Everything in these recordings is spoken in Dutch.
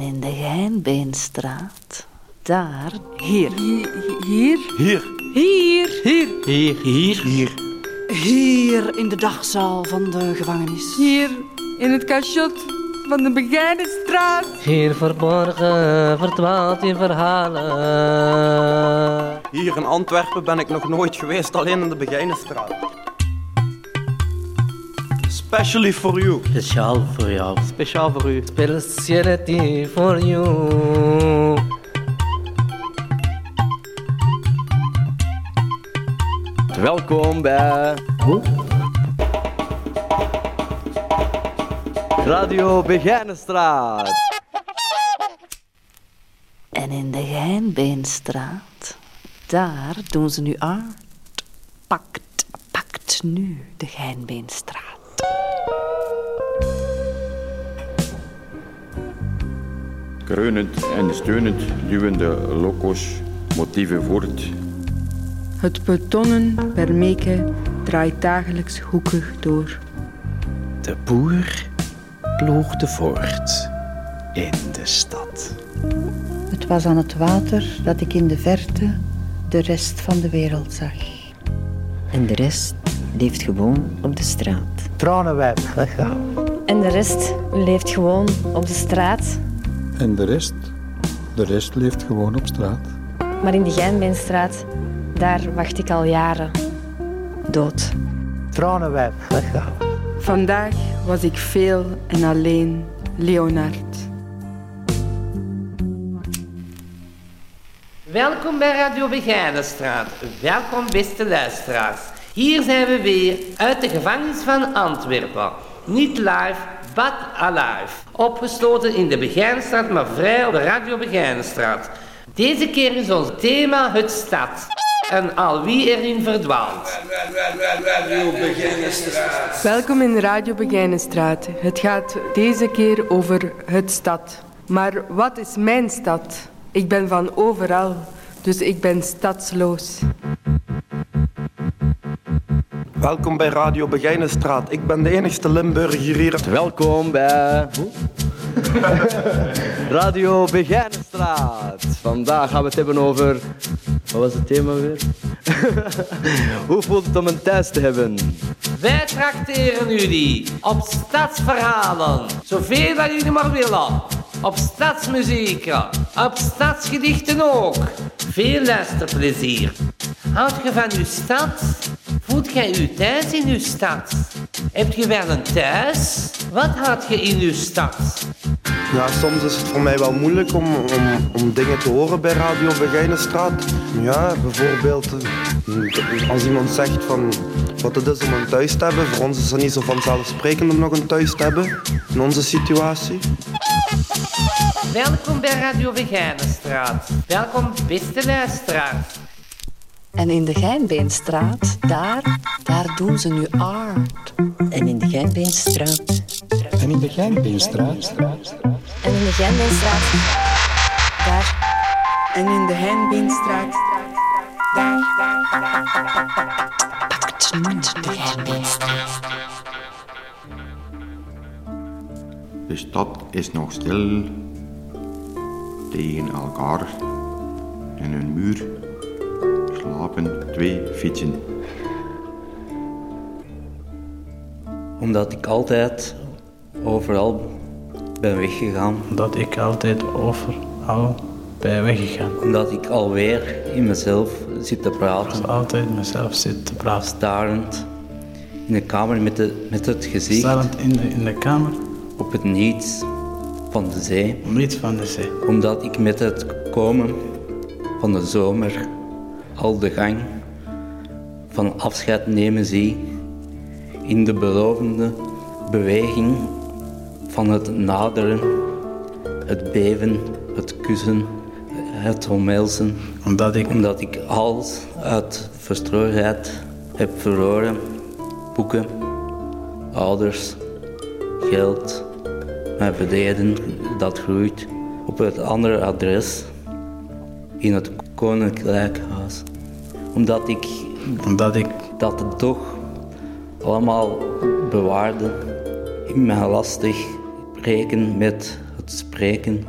En in de Geinbeenstraat, daar... Hier. Hier? Hier. Hier. Hier. Hier. Hier. Hier. Hier in de dagzaal van de gevangenis. Hier. In het cachot van de Begijnenstraat. Hier verborgen verdwaalt in verhalen. Hier in Antwerpen ben ik nog nooit geweest, alleen in de Begijnenstraat. Specially for you. Speciaal voor jou. Speciaal voor u. Speciality for you. Welkom bij Radio Begijnenstraat. En in de Geinbeenstraat, daar doen ze nu art. Pakt, pakt nu de Geinbeenstraat. Kreunend en steunend duwen de loco's motieven voort. Het betonnen Bermeke draait dagelijks hoekig door. De boer ploegde voort in de stad. Het was aan het water dat ik in de verte de rest van de wereld zag. En de rest leeft gewoon op de straat. Tranenwijf, weggaan. En de rest leeft gewoon op de straat. En de rest? De rest leeft gewoon op straat. Maar in de Geinbeenstraat, daar wacht ik al jaren. Dood. Tranenwijf, weggaan. Vandaag was ik veel en alleen Leonard. Welkom bij Radio Begijnenstraat. Welkom beste luisteraars. Hier zijn we weer uit de gevangenis van Antwerpen. Niet live, but alive. Opgesloten in de Begijnenstraat, maar vrij op de Radio Begijnenstraat. Deze keer is ons thema het stad. En al wie erin verdwaalt. Welkom in Radio Begijnenstraat. Het gaat deze keer over het stad. Maar wat is mijn stad? Ik ben van overal, dus ik ben stadsloos. Welkom bij Radio Begijnenstraat. Ik ben de enigste Limburger hier. Welkom bij Radio Begijnenstraat. Vandaag gaan we het hebben over... Wat was het thema weer? Hoe voelt het om een thuis te hebben? Wij trakteren jullie op stadsverhalen. Zoveel dat jullie maar willen. Op stadsmuziek, op stadsgedichten ook. Veel luisterplezier. Houd je van uw stad? Voelt jij u thuis in uw stad? Heb je wel een thuis? Wat had je in uw stad? Ja, soms is het voor mij wel moeilijk om, om, om dingen te horen bij Radio Begijnenstraat. Ja, bijvoorbeeld eh, als iemand zegt van wat het is om een thuis te hebben. Voor ons is het niet zo vanzelfsprekend om nog een thuis te hebben in onze situatie. Welkom bij Radio Begijnenstraat. Welkom beste luisteraars. En in de Geinbeenstraat, daar, daar doen ze nu art. En in de Geinbeenstraat. En in de Geinbeenstraat. En in de Geinbeenstraat, daar. En in de Heinbeenstraat, daar. Pakt nu de Geinbeenstraat. De stad is nog stil tegen elkaar. En een muur slapen twee fietsen. Omdat ik altijd overal ben weggegaan. Omdat ik altijd overal ben weggegaan. Omdat ik alweer in mezelf zit te praten. Ik altijd mezelf zit te praten. Starend in de kamer met, de, met het gezicht. Starend in de, in de kamer. Op het niets van de zee. Niets van de zee. Omdat ik met het komen van de zomer al de gang van afscheid nemen zie. In de belovende beweging van het naderen, het beven, het kussen, het omhelzen. Omdat ik, Omdat ik alles uit verstrooidheid heb verloren. Boeken, ouders, geld, mijn verleden dat groeit op het andere adres in het koninklijk huis. Omdat ik, omdat ik dat het toch allemaal bewaarde in mijn lastig reken met het spreken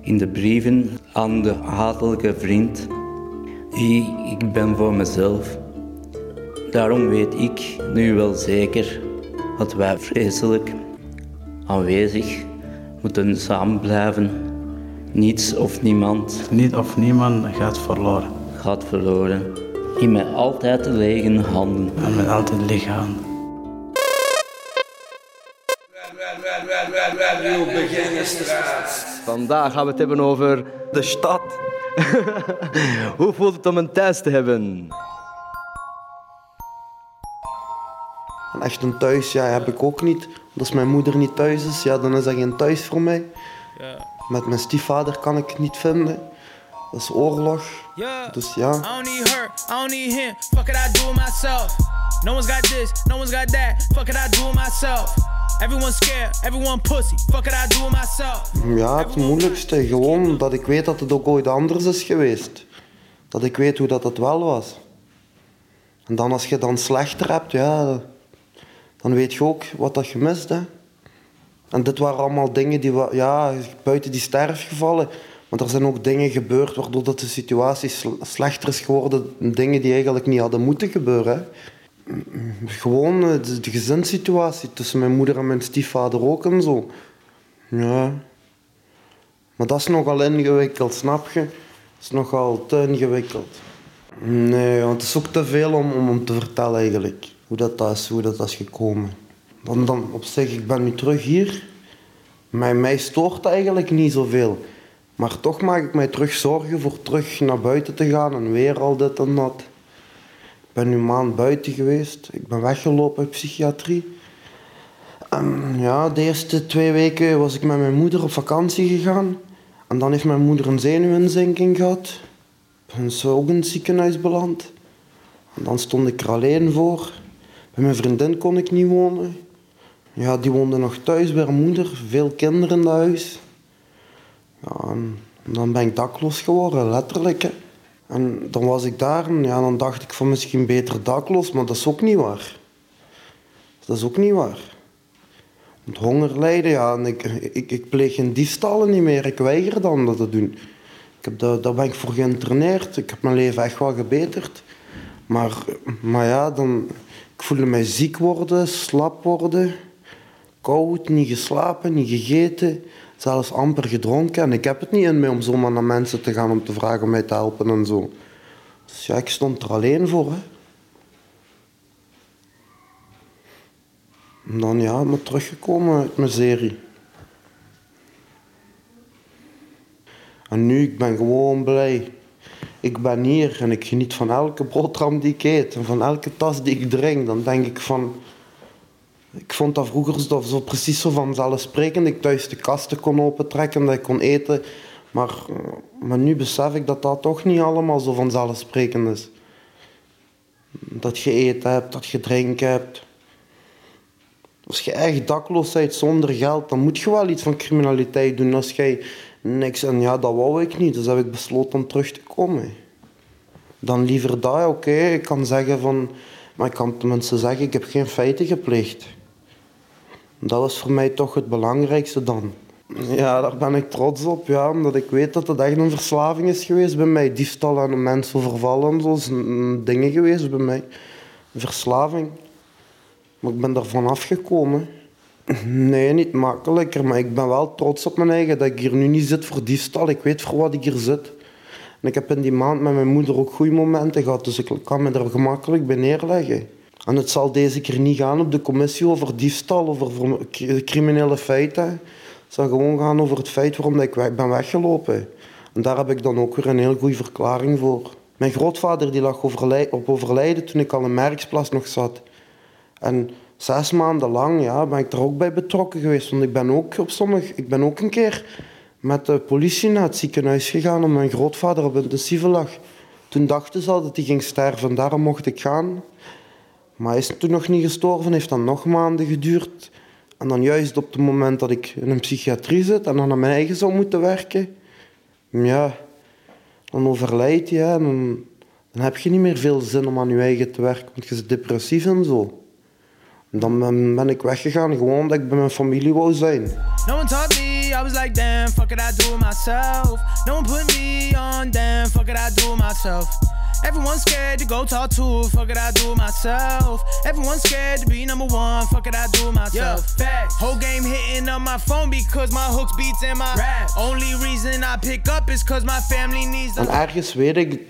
in de brieven aan de hatelijke vriend. Die ik ben voor mezelf. Daarom weet ik nu wel zeker dat wij vreselijk aanwezig moeten samen blijven. Niets of niemand. Niet of niemand gaat verloren. Gaat verloren. In mijn altijd lege handen. En met altijd lege handen. Vandaag gaan we het hebben over de stad. Hoe voelt het om een thuis te hebben? En echt een thuis, ja, heb ik ook niet. Als mijn moeder niet thuis is, ja, dan is dat geen thuis voor mij. Ja. Met mijn stiefvader kan ik het niet vinden. Dat is oorlog. Dus ja. I don't need her, I don't need him. Fuck it, I do it myself. No one's got this, no one's got that. Fuck it, I do it myself. Everyone's scared, everyone pussy. Fuck it, I do it myself. Ja, het moeilijkste. Gewoon dat ik weet dat het ook ooit anders is geweest. Dat ik weet hoe dat het wel was. En dan als je dan slechter hebt, ja, dan weet je ook wat dat je mist. Hè. En dit waren allemaal dingen die, ja, buiten die sterfgevallen. Er zijn ook dingen gebeurd waardoor dat de situatie sl- slechter is geworden. Dingen die eigenlijk niet hadden moeten gebeuren. Gewoon eh, de, gezinssituatie tussen mijn moeder en mijn stiefvader ook en zo. Ja. Maar dat is nogal ingewikkeld, snap je? Dat is nogal te ingewikkeld. Nee, want het is ook te veel om, om, om te vertellen eigenlijk. Hoe dat, dat is, hoe dat, is gekomen. Dan, dan op zich, ik ben nu terug hier. Mij, mij stoort eigenlijk niet zoveel. Maar toch maak ik mij terug zorgen voor terug naar buiten te gaan en weer al dit en dat. Ik ben nu een maand buiten geweest. Ik ben weggelopen uit psychiatrie. En ja, de eerste twee weken was ik met mijn moeder op vakantie gegaan. En dan heeft mijn moeder een zenuwinzinking gehad. En is ook in het ziekenhuis beland. En dan stond ik er alleen voor. Bij mijn vriendin kon ik niet wonen. Ja, die woonde nog thuis bij haar moeder. Veel kinderen in huis. Ja, dan ben ik dakloos geworden, letterlijk. Hè. En dan was ik daar en ja, dan dacht ik van misschien beter dakloos, maar dat is ook niet waar. Dat is ook niet waar. Want honger lijden, ja, en ik, ik, ik pleeg geen diefstallen niet meer. Ik weiger dan dat te doen. Ik heb daar, daar ben ik voor geïnterneerd. Ik heb mijn leven echt wel gebeterd. Maar, maar ja, dan, ik voelde mij ziek worden, slap worden. Koud, niet geslapen, niet gegeten. Zelfs amper gedronken. En ik heb het niet in mij om zomaar naar mensen te gaan om te vragen om mij te helpen en zo. Dus ja, ik stond er alleen voor. Hè. En dan ja, maar teruggekomen uit mijn serie. En nu, ik ben gewoon blij. Ik ben hier en ik geniet van elke boterham die ik eet en van elke tas die ik drink. Dan denk ik van... Ik vond dat vroeger zo, zo precies zo vanzelfsprekend. Ik thuis de kasten kon opentrekken, dat ik kon eten. Maar, maar nu besef ik dat dat toch niet allemaal zo vanzelfsprekend is. Dat je eten hebt, dat je drinken hebt. Als je echt dakloos bent zonder geld, dan moet je wel iets van criminaliteit doen. Als jij niks... En ja, dat wou ik niet, dus heb ik besloten om terug te komen. Dan liever dat, oké, ik kan zeggen van... Maar ik kan tenminste zeggen, ik heb geen feiten gepleegd. Dat was voor mij toch het belangrijkste dan. Ja, daar ben ik trots op, ja, omdat ik weet dat het echt een verslaving is geweest bij mij. Diefstal en mensen vervallen en zo zijn dingen geweest bij mij. Verslaving. Maar ik ben daarvan afgekomen. Nee, niet makkelijker, maar ik ben wel trots op mijn eigen dat ik hier nu niet zit voor diefstal. Ik weet voor wat ik hier zit. En ik heb in die maand met mijn moeder ook goede momenten gehad, dus ik kan me er gemakkelijk bij neerleggen. En het zal deze keer niet gaan op de commissie over diefstal, over criminele feiten. Het zal gewoon gaan over het feit waarom ik ben weggelopen. En daar heb ik dan ook weer een heel goede verklaring voor. Mijn grootvader die lag op overlijden toen ik al in Merksplas nog zat. En zes maanden lang ja, ben ik er ook bij betrokken geweest. Want ik ben ook op sommige, ik ben ook een keer met de politie naar het ziekenhuis gegaan omdat mijn grootvader op intensieve lag. Toen dachten ze al dat hij ging sterven, daarom mocht ik gaan. Maar is toen nog niet gestorven, heeft dan nog maanden geduurd. En dan juist op het moment dat ik in een psychiatrie zit en dan aan mijn eigen zou moeten werken, ja, dan overlijdt je en dan, dan heb je niet meer veel zin om aan je eigen te werken, want je bent depressief en zo. Dan ben- ben ik weggegaan, gewoon omdat ik bij mijn familie wou zijn. No one taught me, I was like, damn, fuck it, I do it myself. No one put me on, damn, fuck it, I do it myself. Everyone's scared to go talk to, fuck it, I do it myself. Everyone's scared to be number one, fuck it, I do it myself. Facts. Whole game hitting up my phone because my hooks beats in my rap. Only reason I pick up is cause my family needs En the ergens weet ik,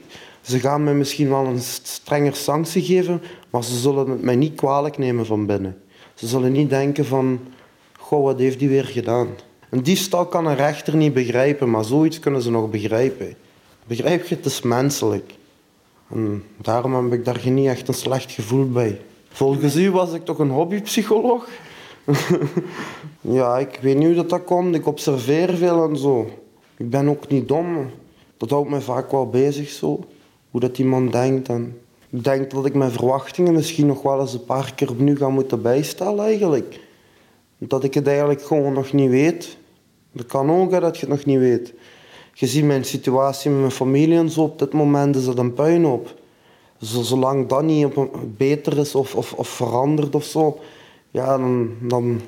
ze gaan mij misschien wel een st- strenger sanctie geven, maar ze zullen het mij niet kwalijk nemen van binnen. Ze zullen niet denken van, goh, wat heeft die weer gedaan? Een diefstal kan een rechter niet begrijpen, maar zoiets kunnen ze nog begrijpen. Begrijp je, het is menselijk. En daarom heb ik daar niet echt een slecht gevoel bij. Volgens u was ik toch een hobbypsycholoog? ja, ik weet niet hoe dat, dat komt. Ik observeer veel en zo. Ik ben ook niet dom. Dat houdt me vaak wel bezig zo. Hoe dat iemand denkt. En ik denk dat ik mijn verwachtingen misschien nog wel eens een paar keer opnieuw ga moeten bijstellen eigenlijk. Dat ik het eigenlijk gewoon nog niet weet. Dat kan ook dat je het nog niet weet. Gezien mijn situatie met mijn familie en zo, op dit moment is het een puinhoop. Zo, zolang dat niet op beter is of, of, of verandert of zo, ja, dan, dan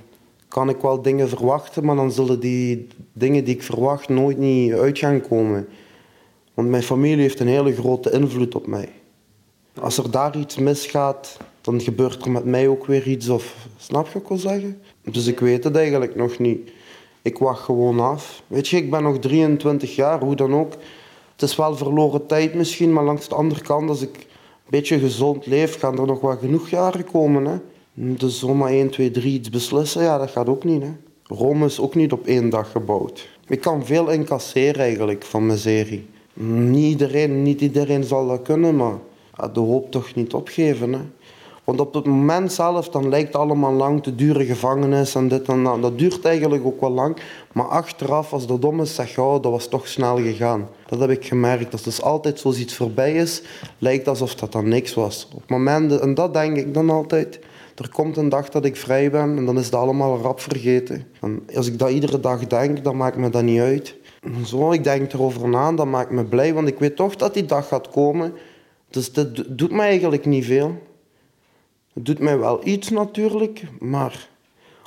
kan ik wel dingen verwachten, maar dan zullen die dingen die ik verwacht nooit niet uit gaan komen. Want mijn familie heeft een hele grote invloed op mij. Als er daar iets misgaat, dan gebeurt er met mij ook weer iets. Of, snap je wat ik wil zeggen? Dus ik weet het eigenlijk nog niet. Ik wacht gewoon af. Weet je, ik ben nog 23 jaar, hoe dan ook. Het is wel verloren tijd misschien, maar langs de andere kant, als ik een beetje gezond leef, gaan er nog wel genoeg jaren komen. Hè? Dus zomaar 1, 2, 3 iets beslissen, ja, dat gaat ook niet. Hè? Rome is ook niet op één dag gebouwd. Ik kan veel incasseren eigenlijk van mijn serie. Niet iedereen, niet iedereen zal dat kunnen, maar de hoop toch niet opgeven. Hè? Want op het moment zelf dan lijkt het allemaal lang te duren gevangenis en dit en dat. Dat duurt eigenlijk ook wel lang. Maar achteraf, als de dom is, zeg oh, dat was toch snel gegaan. Dat heb ik gemerkt. Als dus altijd zoiets voorbij is, lijkt alsof dat dan niks was. Op momenten, en dat denk ik dan altijd. Er komt een dag dat ik vrij ben en dan is het allemaal rap vergeten. En als ik dat iedere dag denk, dan maakt me dat niet uit. Zo, ik denk erover na, dat maakt me blij, want ik weet toch dat die dag gaat komen. Dus do- doet mij eigenlijk niet veel. Het doet mij wel iets natuurlijk, maar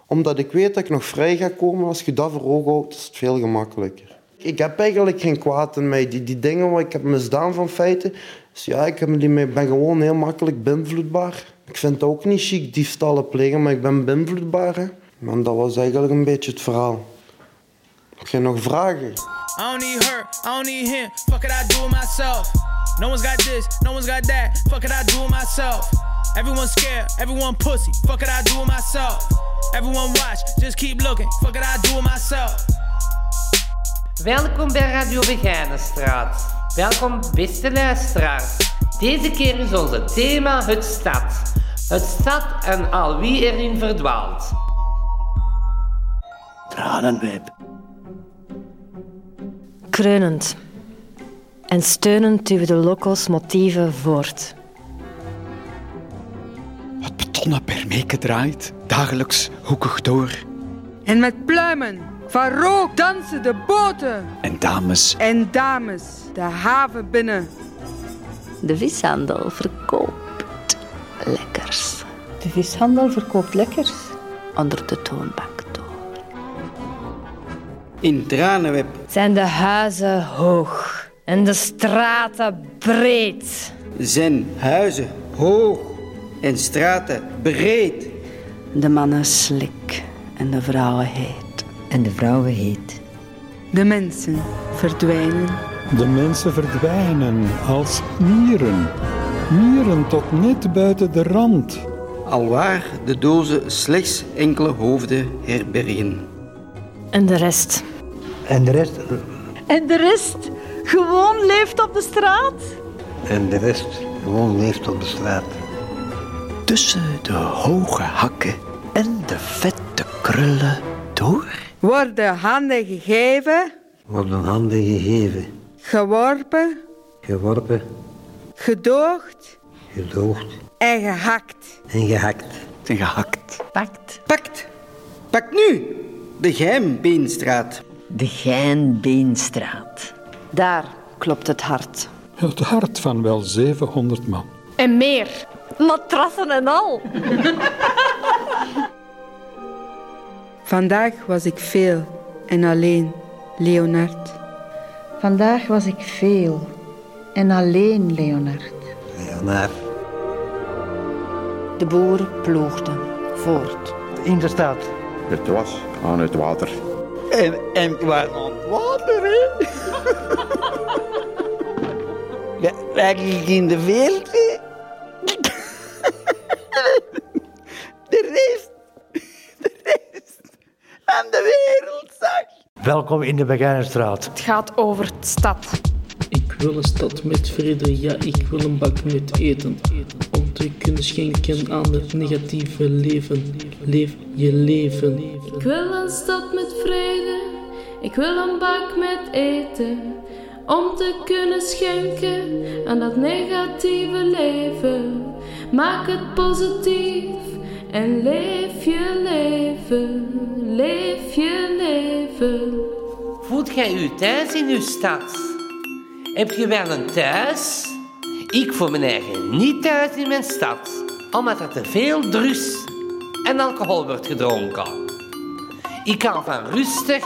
omdat ik weet dat ik nog vrij ga komen, als je dat voor ogen houdt, is het veel gemakkelijker. Ik heb eigenlijk geen kwaad in mij. Die, die dingen wat ik heb misdaan van feiten, dus ja, ik heb die, ben gewoon heel makkelijk beïnvloedbaar. Ik vind het ook niet chic diefstallen plegen, maar ik ben beïnvloedbaar. Hè. Dat was eigenlijk een beetje het verhaal. Heb je nog vragen? I don't need her, I don't need him. Fuck it, I do it myself. No one's got this, no one's got that. Fuck it, I do it myself. Everyone's scared, everyone pussy. Fuck it, I do it myself. Everyone watch, just keep looking. Fuck it, I do it myself. Welkom bij Radio Begijnenstraat. Welkom, beste luisteraars. Deze keer is onze thema het stad. Het stad en al wie erin verdwaalt. Tranenweb. Kreunend en steunend duwen de loco's motieven voort. Tonnen per draait, dagelijks hoekig door. En met pluimen van rook dansen de boten. En dames En dames de haven binnen. De vishandel verkoopt lekkers. De vishandel verkoopt lekkers. Onder de toonbank door. In Tranenweb Zijn de huizen hoog en de straten breed. zijn huizen hoog en straten breed. De mannen slik en de vrouwen heet. En de vrouwen heet. De mensen verdwijnen. De mensen verdwijnen als mieren. Mieren tot net buiten de rand. Alwaar de dozen slechts enkele hoofden herbergen. En de rest. En de rest... En de rest gewoon leeft op de straat? En de rest gewoon leeft op de straat. Tussen de hoge hakken en de vette krullen door. Worden handen gegeven, Worden handen gegeven, geworpen, geworpen, gedoogd gedoogd en gehakt. en gehakt. En gehakt. Pakt. Pakt. Pak nu de Geimbeenstraat. De Geinbeenstraat. Daar klopt het hart. Het hart van wel 700 man. En meer. Matrassen en al. Vandaag was ik veel en alleen, Leonard. Vandaag was ik veel en alleen, Leonard. Leonard. De boer ploegde voort. In de stad. Het was aan het water. En, en aan het water, hè? ja, eigenlijk in de wereld, Welkom in de Begijnenstraat. Het gaat over de stad. Ik wil een stad met vrede, ja, ik wil een bak met eten. Om te kunnen schenken aan het negatieve leven. Leef je leven. Ik wil een stad met vrede, ik wil een bak met eten. Om te kunnen schenken aan dat negatieve leven. Maak het positief en leef je leven. Leef je leven. Voelt jij u thuis in uw stad? Heb je wel een thuis? Ik voel mijn eigen niet thuis in mijn stad, omdat er te veel drus en alcohol wordt gedronken. Ik kan van rustig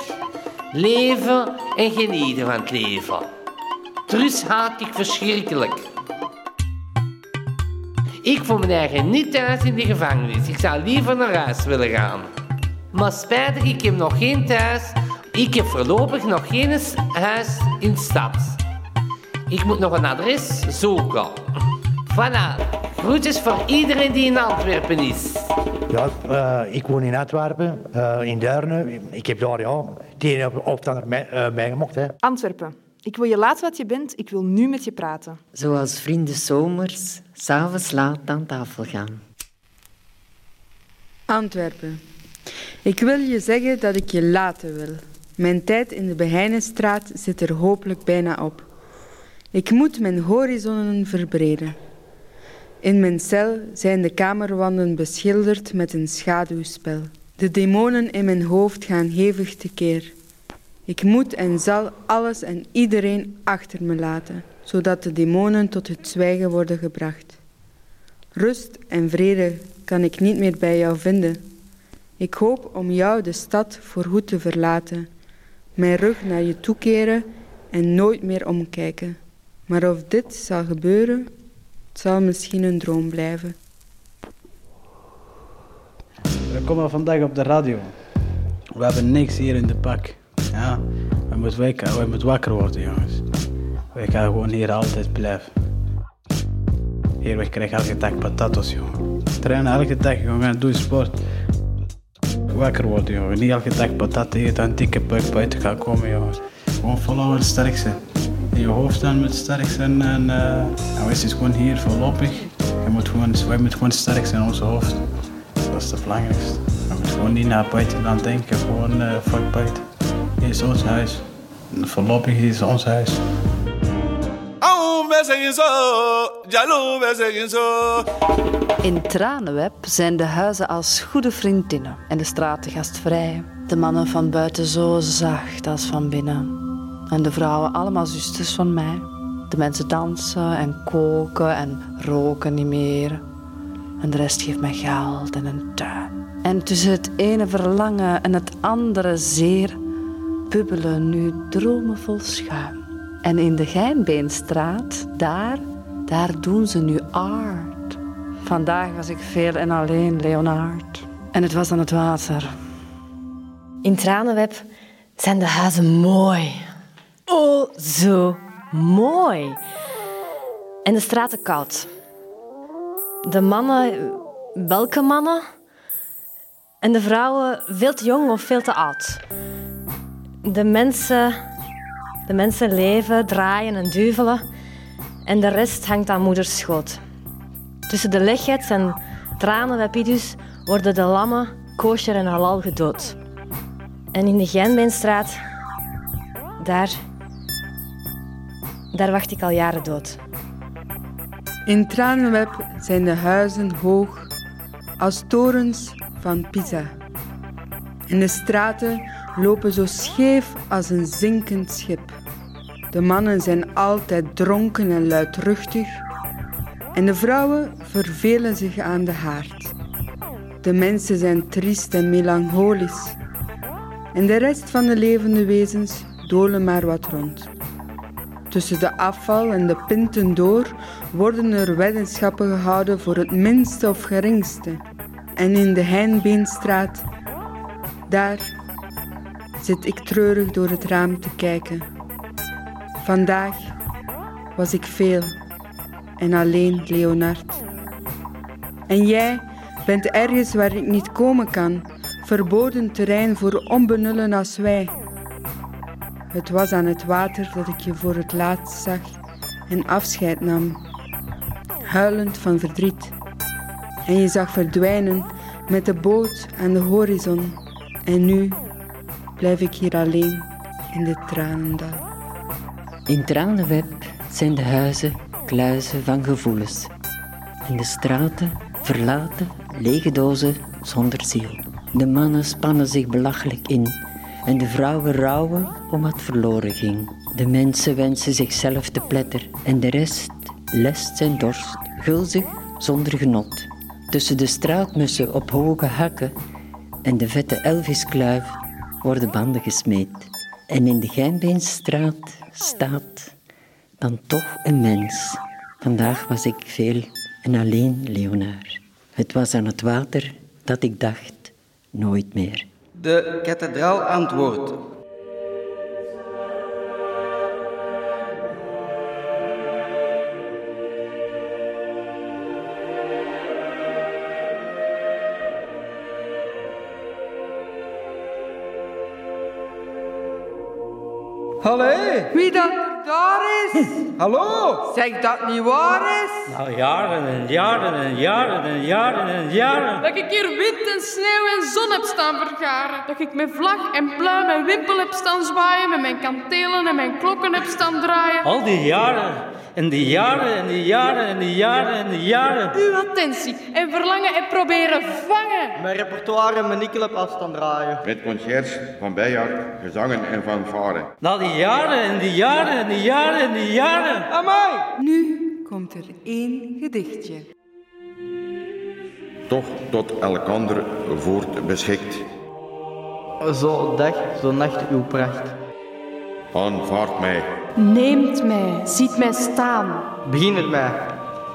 leven en genieten van het leven. Drus haat ik verschrikkelijk. Ik voel mijn eigen niet thuis in de gevangenis. Ik zou liever naar huis willen gaan. Maar spijtig, ik heb nog geen thuis. Ik heb voorlopig nog geen huis in de stad. Ik moet nog een adres zoeken. Voilà. Groetjes voor iedereen die in Antwerpen is. Ja, uh, ik woon in Antwerpen, uh, in Deurne. Ik heb daar ja, die opstander mee, uh, meegemaakt. Hè. Antwerpen. Ik wil je laten wat je bent, ik wil nu met je praten. Zoals vrienden zomers, s'avonds laat aan tafel gaan. Antwerpen. Ik wil je zeggen dat ik je laten wil. Mijn tijd in de Beheinenstraat zit er hopelijk bijna op. Ik moet mijn horizonnen verbreden. In mijn cel zijn de kamerwanden beschilderd met een schaduwspel. De demonen in mijn hoofd gaan hevig tekeer. Ik moet en zal alles en iedereen achter me laten, zodat de demonen tot het zwijgen worden gebracht. Rust en vrede kan ik niet meer bij jou vinden. Ik hoop om jou de stad voorgoed te verlaten, mijn rug naar je toekeren en nooit meer omkijken. Maar of dit zal gebeuren, zal misschien een droom blijven. We komen vandaag op de radio. We hebben niks hier in de pak. Ja, we moeten, wakker, we moeten wakker worden, jongens. We gaan gewoon hier altijd blijven. Hier, we krijgen elke dag patatos, jongen. Trainen elke dag, jongen. Doe sport. Wakker worden, jongen. Niet elke dag patat eten en dikke buik buiten gaan komen, jongens. Gewoon volhouden, sterk zijn. In je hoofd dan moet sterk zijn en uh, is het gewoon hier voorlopig. Je moet gewoon, wij moeten gewoon sterk zijn in onze hoofd. Dat is het belangrijkste. We moeten gewoon niet naar buiten dan denken, gewoon uh, fuck buiten. Is ons huis. Voorlopig is ons huis. In Tranenweb zijn de huizen als goede vriendinnen en de straten gastvrij. De mannen van buiten zo zacht als van binnen. En de vrouwen allemaal zusters van mij. De mensen dansen en koken en roken niet meer. En de rest geeft mij geld en een tuin. En tussen het ene verlangen en het andere zeer bubbelen nu dromen vol schuim. En in de Geinbeenstraat, daar, daar doen ze nu art. Vandaag was ik veel en alleen Leonard. En het was aan het water. In Tranenweb zijn de huizen mooi. Oh, zo mooi. En de straten koud. De mannen, welke mannen? En de vrouwen veel te jong of veel te oud. De mensen, de mensen leven, draaien en duvelen. En de rest hangt aan moeders schoot. Tussen de leghets en tranenwepidus worden de lammen kosher en halal gedood. En in de Geinbeenstraat, daar, daar wacht ik al jaren dood. In Tranenweb zijn de huizen hoog als torens van Pisa. En de straten lopen zo scheef als een zinkend schip. De mannen zijn altijd dronken en luidruchtig en de vrouwen vervelen zich aan de haard. De mensen zijn triest en melancholisch En de rest van de levende wezens dolen maar wat rond. Tussen de afval en de pinten door worden er weddenschappen gehouden voor het minste of geringste. En in de Heinbeenstraat, daar zit ik treurig door het raam te kijken. Vandaag was ik veel en alleen Leonard. En jij bent ergens waar ik niet komen kan, verboden terrein voor onbenullen als wij. Het was aan het water dat ik je voor het laatst zag en afscheid nam, huilend van verdriet. En je zag verdwijnen met de boot aan de horizon. En nu blijf ik hier alleen in dit tranendal. In tranenweb zijn de huizen kluizen van gevoelens. En de straten verlaten lege dozen zonder ziel. De mannen spannen zich belachelijk in en de vrouwen rouwen om wat verloren ging. De mensen wensen zichzelf te pletter en de rest lest zijn dorst, gulzig zonder genot. Tussen de straatmussen op hoge hakken en de vette Elviskluif worden banden gesmeed. En in de Geinbeenstraat staat dan toch een mens. Vandaag was ik veel en alleen Leonaar. Het was aan het water dat ik dacht, nooit meer. De kathedraal antwoordt. Allee! Wie dat daar is? Hallo? Zeg dat niet waar is? Nou, jaren en jaren en jaren en jaren en jaren. Dat ik hier wind en sneeuw en zon heb staan vergaren. Dat ik met vlag en pluim en wimpel heb staan zwaaien. Met mijn kantelen en mijn klokken heb staan draaien. Al die jaren. En die jaren en die jaren en die jaren en die jaren. Uw attentie en verlangen en proberen vangen. Mijn repertoire en mijn nikkel afstand draaien. Met conciërge van bijak, gezangen en fanfare. Na die jaren en die jaren en die jaren en die jaren. Amai! Nu komt er één gedichtje. Toch tot elkander voort beschikt. Zo dag, zo nacht uw pracht. Aanvaard mij. Neemt mij, ziet mij staan. Begin het mij.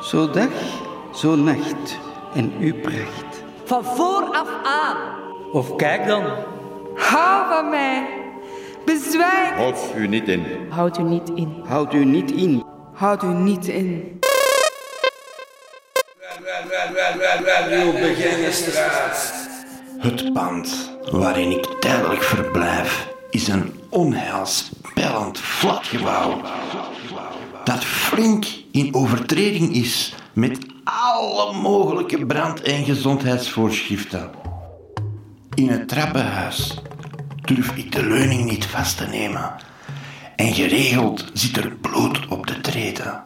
Zo dag, zo nacht en uw pracht. Van vooraf aan. Of kijk dan. Hou van mij. Bezwijk. Houd u niet in. Houd u niet in. Houd u niet in. Houd u niet in. Het pand waarin ik tijdelijk verblijf is een onheilspellend flatgebouw dat flink in overtreding is met alle mogelijke brand- en gezondheidsvoorschriften. In het trappenhuis durf ik de leuning niet vast te nemen en geregeld zit er bloed op de treden.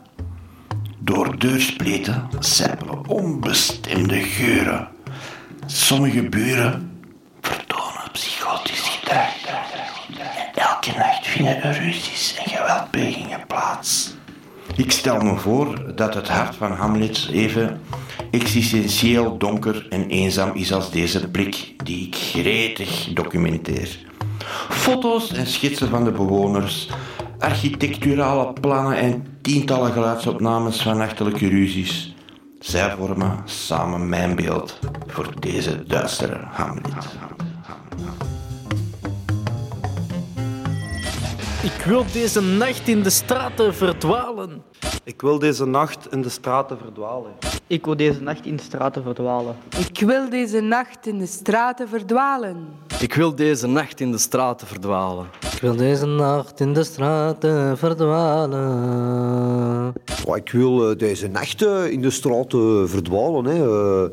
Door deurspleten sijpelen onbestemde geuren. Sommige buren elke vinden ruzies en geweldplegingen plaats. Ik stel me voor dat het hart van Hamlet even existentieel donker en eenzaam is als deze blik die ik gretig documenteer. Foto's en schetsen van de bewoners, architecturale plannen en tientallen geluidsopnames van nachtelijke ruzies. Zij vormen samen mijn beeld voor deze duistere Hamlet. Ik wil deze nacht in de straten verdwalen. Ik wil deze nacht in de straten verdwalen. Ik wil deze nacht in de straten verdwalen. Ik wil deze nacht in de straten verdwalen. Ik wil deze nacht in de straten verdwalen. Ik wil deze nacht in de straten verdwalen. Oh, ik wil eh, deze nacht eh, in de straat eh, verdwalen. Hè.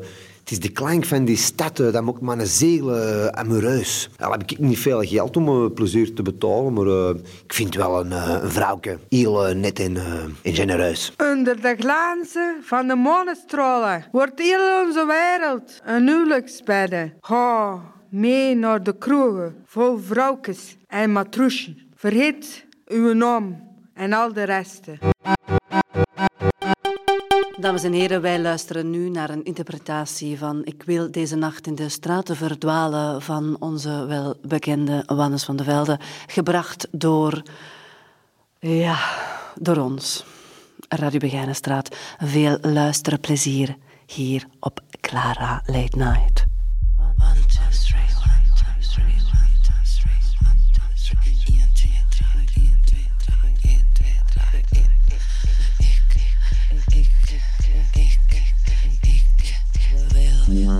Eh, het is de klank van die stad, eh, dat maakt een zegelen uh, mijn huis. Al heb ik niet veel geld om uh, plezier te betalen, maar ik vind wel een, een vrouwke heel net en, en genereus. Onder de glanzen van de monenstralen wordt heel onze wereld een huwelijksbedde. Ga mee naar de kroegen vol vrouwkes en matroesje. Vergeet uw naam en al de resten. Dames en heren, wij luisteren nu naar een interpretatie van Ik wil deze nacht in de straten verdwalen van onze welbekende Wannes van de Velde, gebracht door, ja, door ons. Radio Begijnenstraat. Veel luisterplezier hier op Clara Late Night. Ik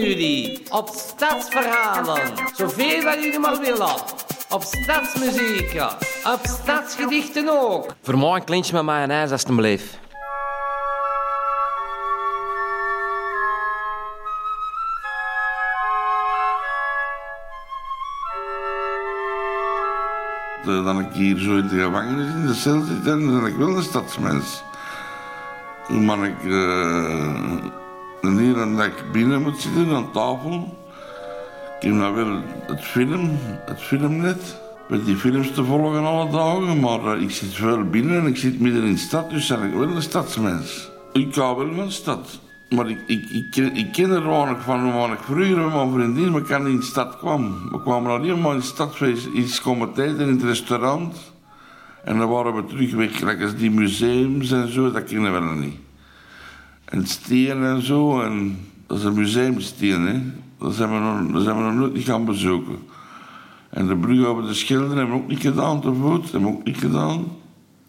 jullie op stadsverhalen. Zoveel dat jullie maar willen. Op stadsmuziek. Op stadsgedichten ook. Voor mij een klintje met mayonaise als het hem bleef. Eh, Dan ik hier zo in de gevangenis in de cel zit, dan ben ik wel een stadsmens. Maar ik uh, hier en dat ik binnen moet zitten aan tafel. Ik heb nou wel het film, het filmnet. Met die films te volgen alle dagen, maar eh, ik zit veel binnen en ik zit midden in de stad, dus ben ik wel een stadsmens. Ik hou wel van de stad. Maar ik, ik, ik, ken, ik ken er weinig van, waar ik vroeger met mijn vriendin met elkaar in de stad kwam. We kwamen alleen maar in de stadfeest, iets komen eten in het restaurant. En dan waren we terug weg, die museums en zo, dat kennen we niet. En steen en zo, en dat is een hè. Dat zijn we nog, dat zijn we nog nooit niet gaan bezoeken. En de brug over de Schelde hebben we ook niet gedaan te voet, hebben we ook niet gedaan.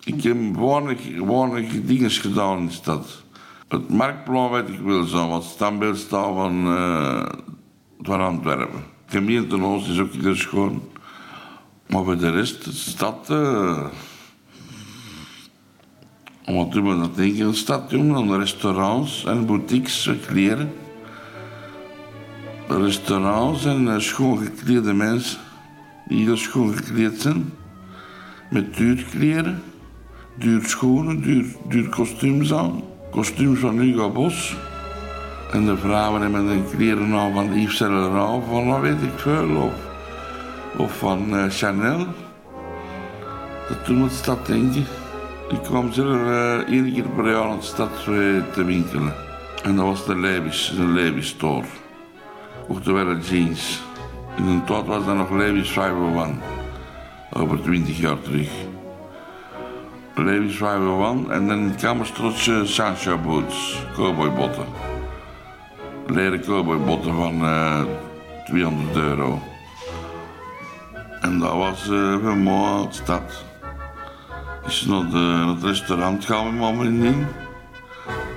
Ik heb weinig, weinig dingen gedaan in de stad. Het marktplan weet ik wel zo, wat standbeeld staat van, eh, van Antwerpen. De gemeente Oost is ook heel schoon. Maar voor de rest, de stad... eh doen we dat denk in de stad doen? Dan restaurants en boutiques, kleren. Restaurants en eh, schoon geklede mensen die heel schoon gekleed zijn. Met duur kleren, duur schoenen, duur, duur kostuums aan. Kostuums van Hugo Bos. En de vrouwen hebben de kleren aan van Yves Saint Laurent, van wat weet ik veel. Of, of van eh, Chanel. Dat toen met de stad denken. Ik kwam zelf eh, één keer per jaar naar de stad eh, te winkelen. En dat was de Levis, de Levis store. Kocht er wel jeans. In een tijd was dat nog Levis 501. Over 20 jaar terug. Levis 501 en dan in Sancho boots, cowboybotten. Leren cowboybotten van eh 200 euro. En dat was eh van mooi uit de stad. Is naar, de, naar het restaurant gaan met mijn vriendin.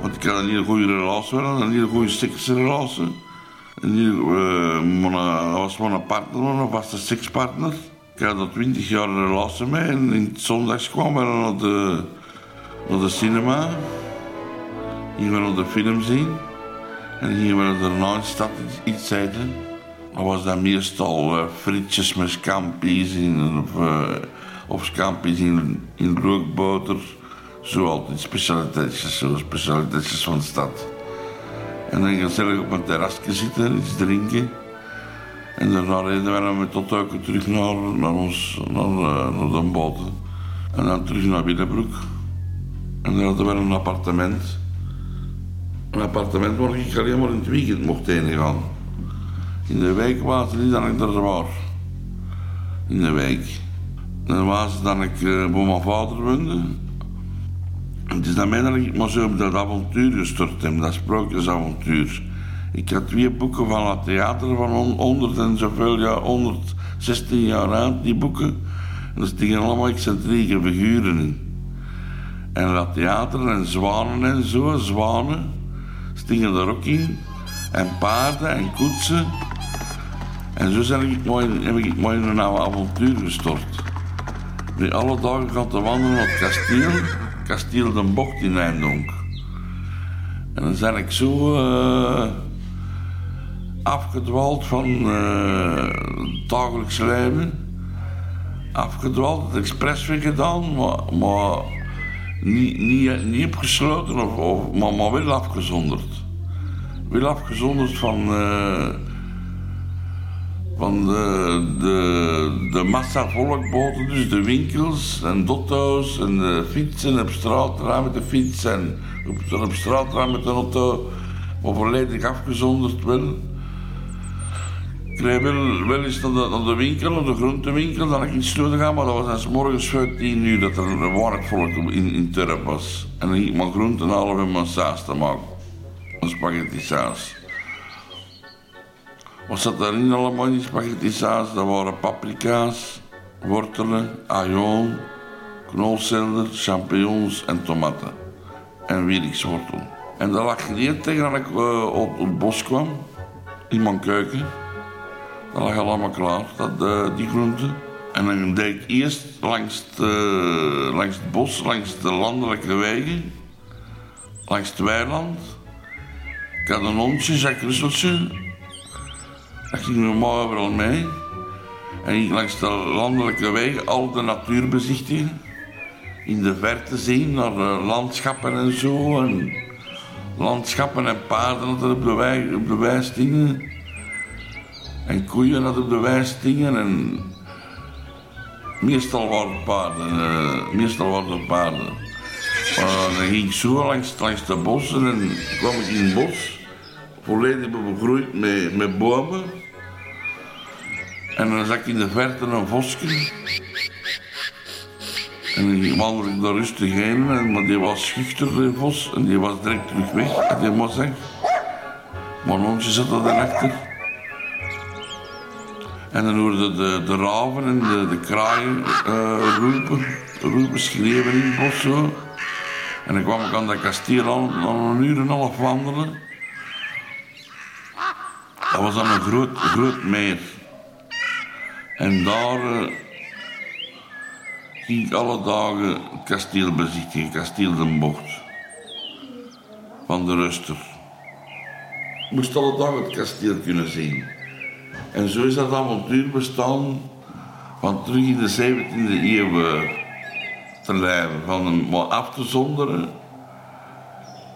Want ik had een hele goede relatie een hele goede seksrelatie. Een hele, eh, mijn- dat was mijn partner, een vaste sekspartner. Ik had er twintig jaar een relatie mee en in het zondags kwamen we naar de, naar de cinema. Gingen we naar de film zien. En gingen we in de stad iets- eten. Dan was dat meestal eh, frietjes met scampi's in, of, eh, of scampi's in, in rookboter. Zo altijd specialiteitjes, zo specialiteitjes van de stad. En dan gezellig op een terrasje zitten, iets drinken. En daarna reden we met tot Uiken terug naar, naar, ons, naar, eh, naar de boten. En dan terug naar Willebroek. En dan hadden we een appartement. Een appartement waar ik alleen maar in het weekend mocht heen gaan. In de week was het niet dat ik er was. In de week. Dan was dat ik eh, bij mijn vader woonde. Het is dan mij dat ik maar zo op dat avontuur gestort heb, dat sprookjesavontuur. Ik had twee boeken van het theater van hon- 100 en zoveel jaar, 116 jaar oud, die boeken. En er stingen allemaal excentrieke figuren in. En dat theater en zwanen en zo, zwanen, stingen er ook in. En paarden en koetsen. En zo heb ik mooi in een avontuur gestort. Nu alle dagen gaan te wandelen naar het kasteel, kasteel Den Bocht in Eindonk. En dan ben ik zo eh, afgedwaald van eh, het dagelijks leven. Afgedwaald, het expressweg gedaan, maar, maar niet, niet, niet opgesloten, of, of, maar, maar wel afgezonderd. Wel afgezonderd van, eh, van de, de, de massa volkboten, dus de winkels en dotto's en de fietsen op straat rijden met de fiets en op, op straat rijden met de auto, maar volledig afgezonderd wel. Ik reed wel, eens naar de, naar de winkel, naar de groentewinkel, dan ik iets nodig had, maar dat was dan morgens voor tien uur dat er een warkvolk in, in Turp was. En dan ging ik mijn groenten halen om mijn saus te maken. Een spaghetti saus. Wat zat daarin allemaal in die spaghetti saus? Dat waren paprika's, wortelen, ajoen, knolselder, champignons en tomaten. En wierikswortel. En dat lag geleerd tegen dat ik eh, op het bos kwam, in mijn keuken. Dat lag allemaal klaar, dat, eh, die groenten. En dan deed ik eerst langs eh, langs het bos, langs de landelijke wegen, langs het weiland. Ik had een hondje, Jacques Russeltje. Dat ging normaal overal mee. En ik langs de landelijke wegen al de natuur bezichtigen. In de verte zien naar de landschappen en zo. En landschappen en paarden dat op de wei, op de wei. En koeien dat op de wei stingen. En meestal waren paarden. eh, meestal waren paarden. Maar dan ging ik zo langs, langs de bossen en kwam ik in het bos. Volledig begroeid met, met bomen. En dan zag ik in de verte een vosje. En dan wandelde ik daar rustig heen, en- maar die was schuchter, die vos. En die was direct terug weg, had hij maar zeggen. Mijn hondje zat er daarachter. En dan hoorde de, de raven en de, de kraaien eh, roepen, roepen, schreeuwen in het bos zo. En dan kwam ik aan dat kasteel aan een uur en een half wandelen. Dat was dan een groot, groot meer. En daar eh, ging ik alle dagen het kasteel bezichtigen, kasteel Den Bocht. Van de Ruster. Ik moest alle dagen het kasteel kunnen zien. En zo is dat avontuur bestaan van terug in de 17e eeuw eh, te leven. Van hem af te zonderen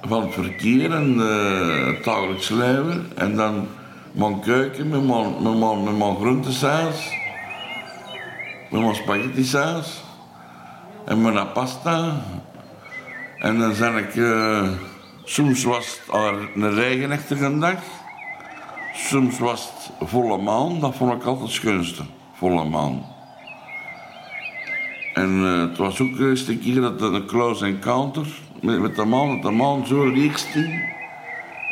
van het verkeer en eh, het dagelijks leven. En dan mijn keuken met mijn, met mijn, met met mijn spaghetti en mijn pasta. En dan zijn ik... eh, soms was het een regenachtige dag. Soms was het volle maan. Dat vond ik altijd het schoonste. Volle maan. En eh, het was ook eens een keer dat een close encounter met, met de maan, dat de maan zo leeg sting.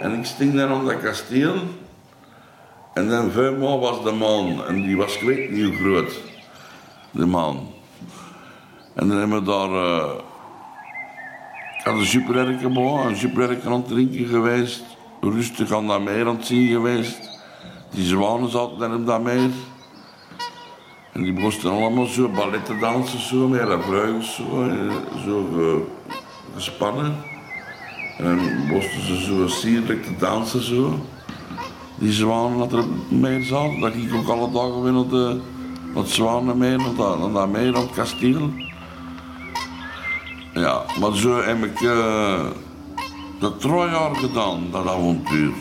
En ik sting dan op dat kasteel. En dan vuilmaal was de maan. En die was ik weet niet groot. De maan. En dan hebben we daar... een supererke boven, een supererke aan het drinken geweest. Rustig aan dat meer aan het zien geweest. Die zwanen zaten dan op dat meer. En die moesten allemaal zo balletten dansen, zo, met de zo, eh, zo ge- gespannen. En dan moesten ze zo sierlijk te dansen, zo. Die zwanen dat er meer zaten, dat ging ik ook alle dagen weer naar, de, dat, naar dat meer, naar het kasteel. Ja, maar zo heb ik eh, dat drie jaar gedaan, dat avontuur.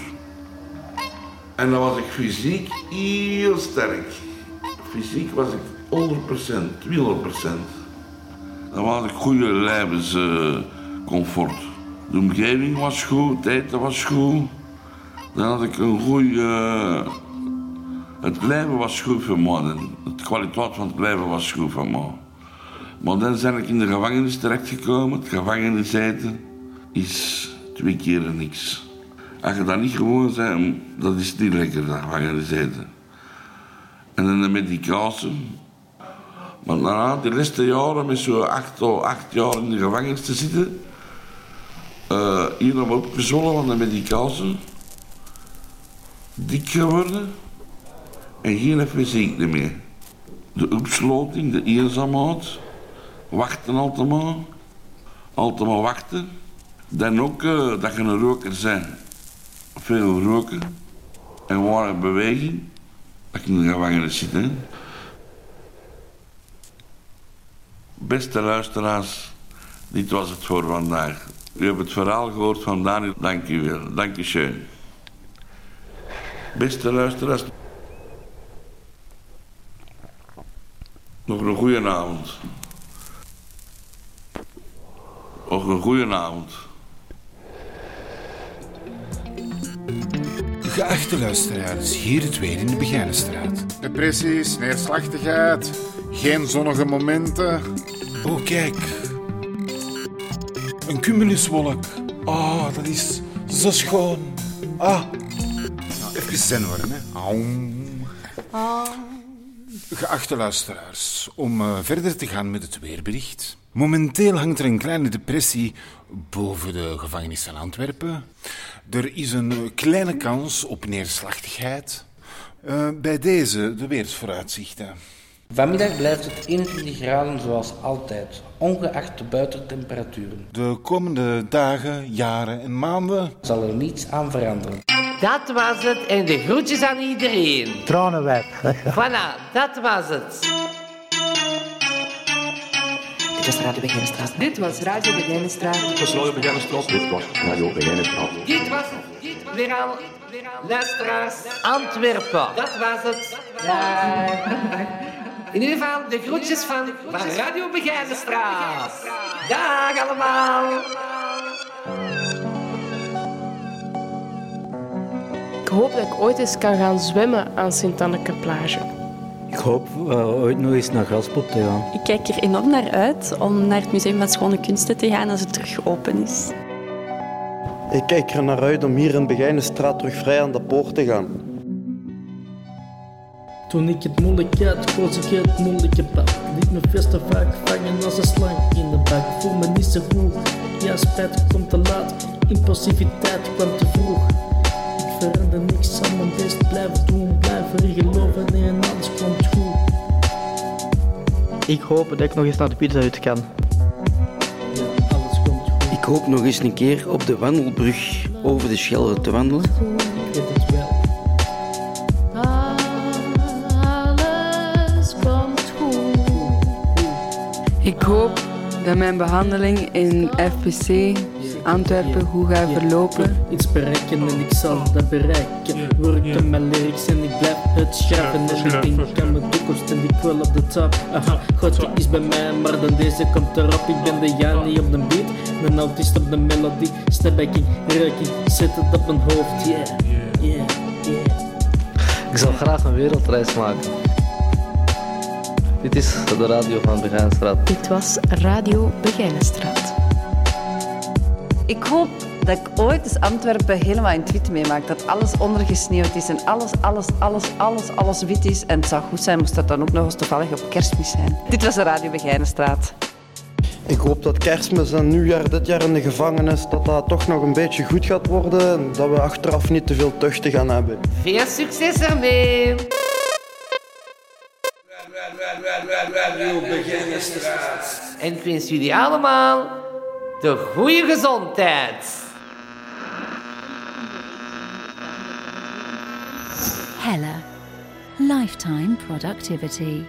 En dan was ik fysiek heel sterk. Fysiek was ik 100%, 200%. Dan had ik goede levenscomfort. De omgeving was goed, het eten was goed. Dan had ik een goede... het leven was goed voor mij. De kwaliteit van het leven was goed voor mij. Maar dan ben ik in de gevangenis terechtgekomen. Het gevangeniseten is twee keer niks. Als je dat niet gewoon bent, dat is niet lekker, dat gevangeniseten. En dan de medicatie. Maar na de laatste jaren, met zo'n acht, acht jaar in de gevangenis te zitten, eh hier nog van de medicatie, dik geworden en geen fysiek meer. De opsloting, de eenzaamheid, wachten altijd maar, altijd maar wachten. Dan ook eh, dat je een roker bent, veel roken en ware beweging, dat je in de gevangenis zit. Beste luisteraars, dit was het voor vandaag. U hebt het verhaal gehoord van Daniel. Dank u wel. Dank u schön. Beste luisteraars, nog een goede avond. Nog een goede avond. Geachte luisteraars, hier het weer in de Begijnenstraat. Depressies, neerslachtigheid, geen zonnige momenten. Oh, kijk. Een cumuluswolk. Ah, dat is zo schoon. Ah. Nou, even zen worden, hè. Aum. Geachte luisteraars, om eh, verder te gaan met het weerbericht. Momenteel hangt er een kleine depressie boven de gevangenis van Antwerpen. Er is een kleine kans op neerslachtigheid. Eh, bij deze de weersvooruitzichten. Vanmiddag blijft het 21 graden zoals altijd, ongeacht de buitentemperaturen. De komende dagen, jaren en maanden Zal er niets aan veranderen. Dat was het en de groetjes aan iedereen. Tranenweb. Voilà, dat was het. Dit was Radio Begijnenstraat. Dit was Radio Begijnenstraat. Dit was Radio Begijnenstraat. Dit was Radio Begijnenstraat. Dit was het. Weer aan, luisteraars, Antwerpen. Dat was het. In ieder geval de groetjes van, van Radio Begijnenstraat. Dag allemaal. Ik hoop dat ik ooit eens kan gaan zwemmen aan Sint-Anneke plage. Ik hoop eh, ooit nog eens naar Graspop te gaan. Ik kijk er enorm naar uit om naar het Museum van Schone Kunsten te gaan als het terug open is. Ik kijk er naar uit om hier in Begijnenstraat terug vrij aan de poort te gaan. Toen ik het moeilijk had, koos ik het moeilijke pad. Liet me veel te vaak vangen als een slang in de bak. Voel me niet zo goed, ja spijt komt te laat. Impulsiviteit kwam te vroeg. Ik verander niks, zal mijn best blijven doen. Blijven erin geloven en alles komt goed. Ik hoop dat ik nog eens naar de pizza uit kan. Ik hoop nog eens een keer op de wandelbrug over de Schelde te wandelen. Dat mijn behandeling in FPC Antwerpen goed gaat verlopen. Iets bereiken en ik zal dat bereiken. Werken mijn lyrics en ik blijf het schrijven. En ik denk aan mijn toekomst en ik wil op de top. Aha, God is bij mij, maar dan deze komt erop. Ik ben de Jani op de beat, een autist op de melodie. Snapbacking, reiking, zet het op mijn hoofd. Yeah, yeah, yeah. Ik zal graag een wereldreis maken. Dit is de radio van Begijnstraat. Dit was Radio Begijnenstraat. Ik hoop dat ik ooit eens Antwerpen helemaal in het wit meemaak. Dat alles ondergesneeuwd is en alles, alles, alles, alles, alles wit is. En het zou goed zijn moest dat dan ook nog eens toevallig op kerstmis zijn. Dit was de Radio Begijnenstraat. Ik hoop dat kerstmis en nieuwjaar dit jaar in de gevangenis, dat dat toch nog een beetje goed gaat worden. En dat we achteraf niet te veel tuchten gaan hebben. Veel succes ermee! En ik wens jullie allemaal de goede gezondheid. Hella. Lifetime productivity.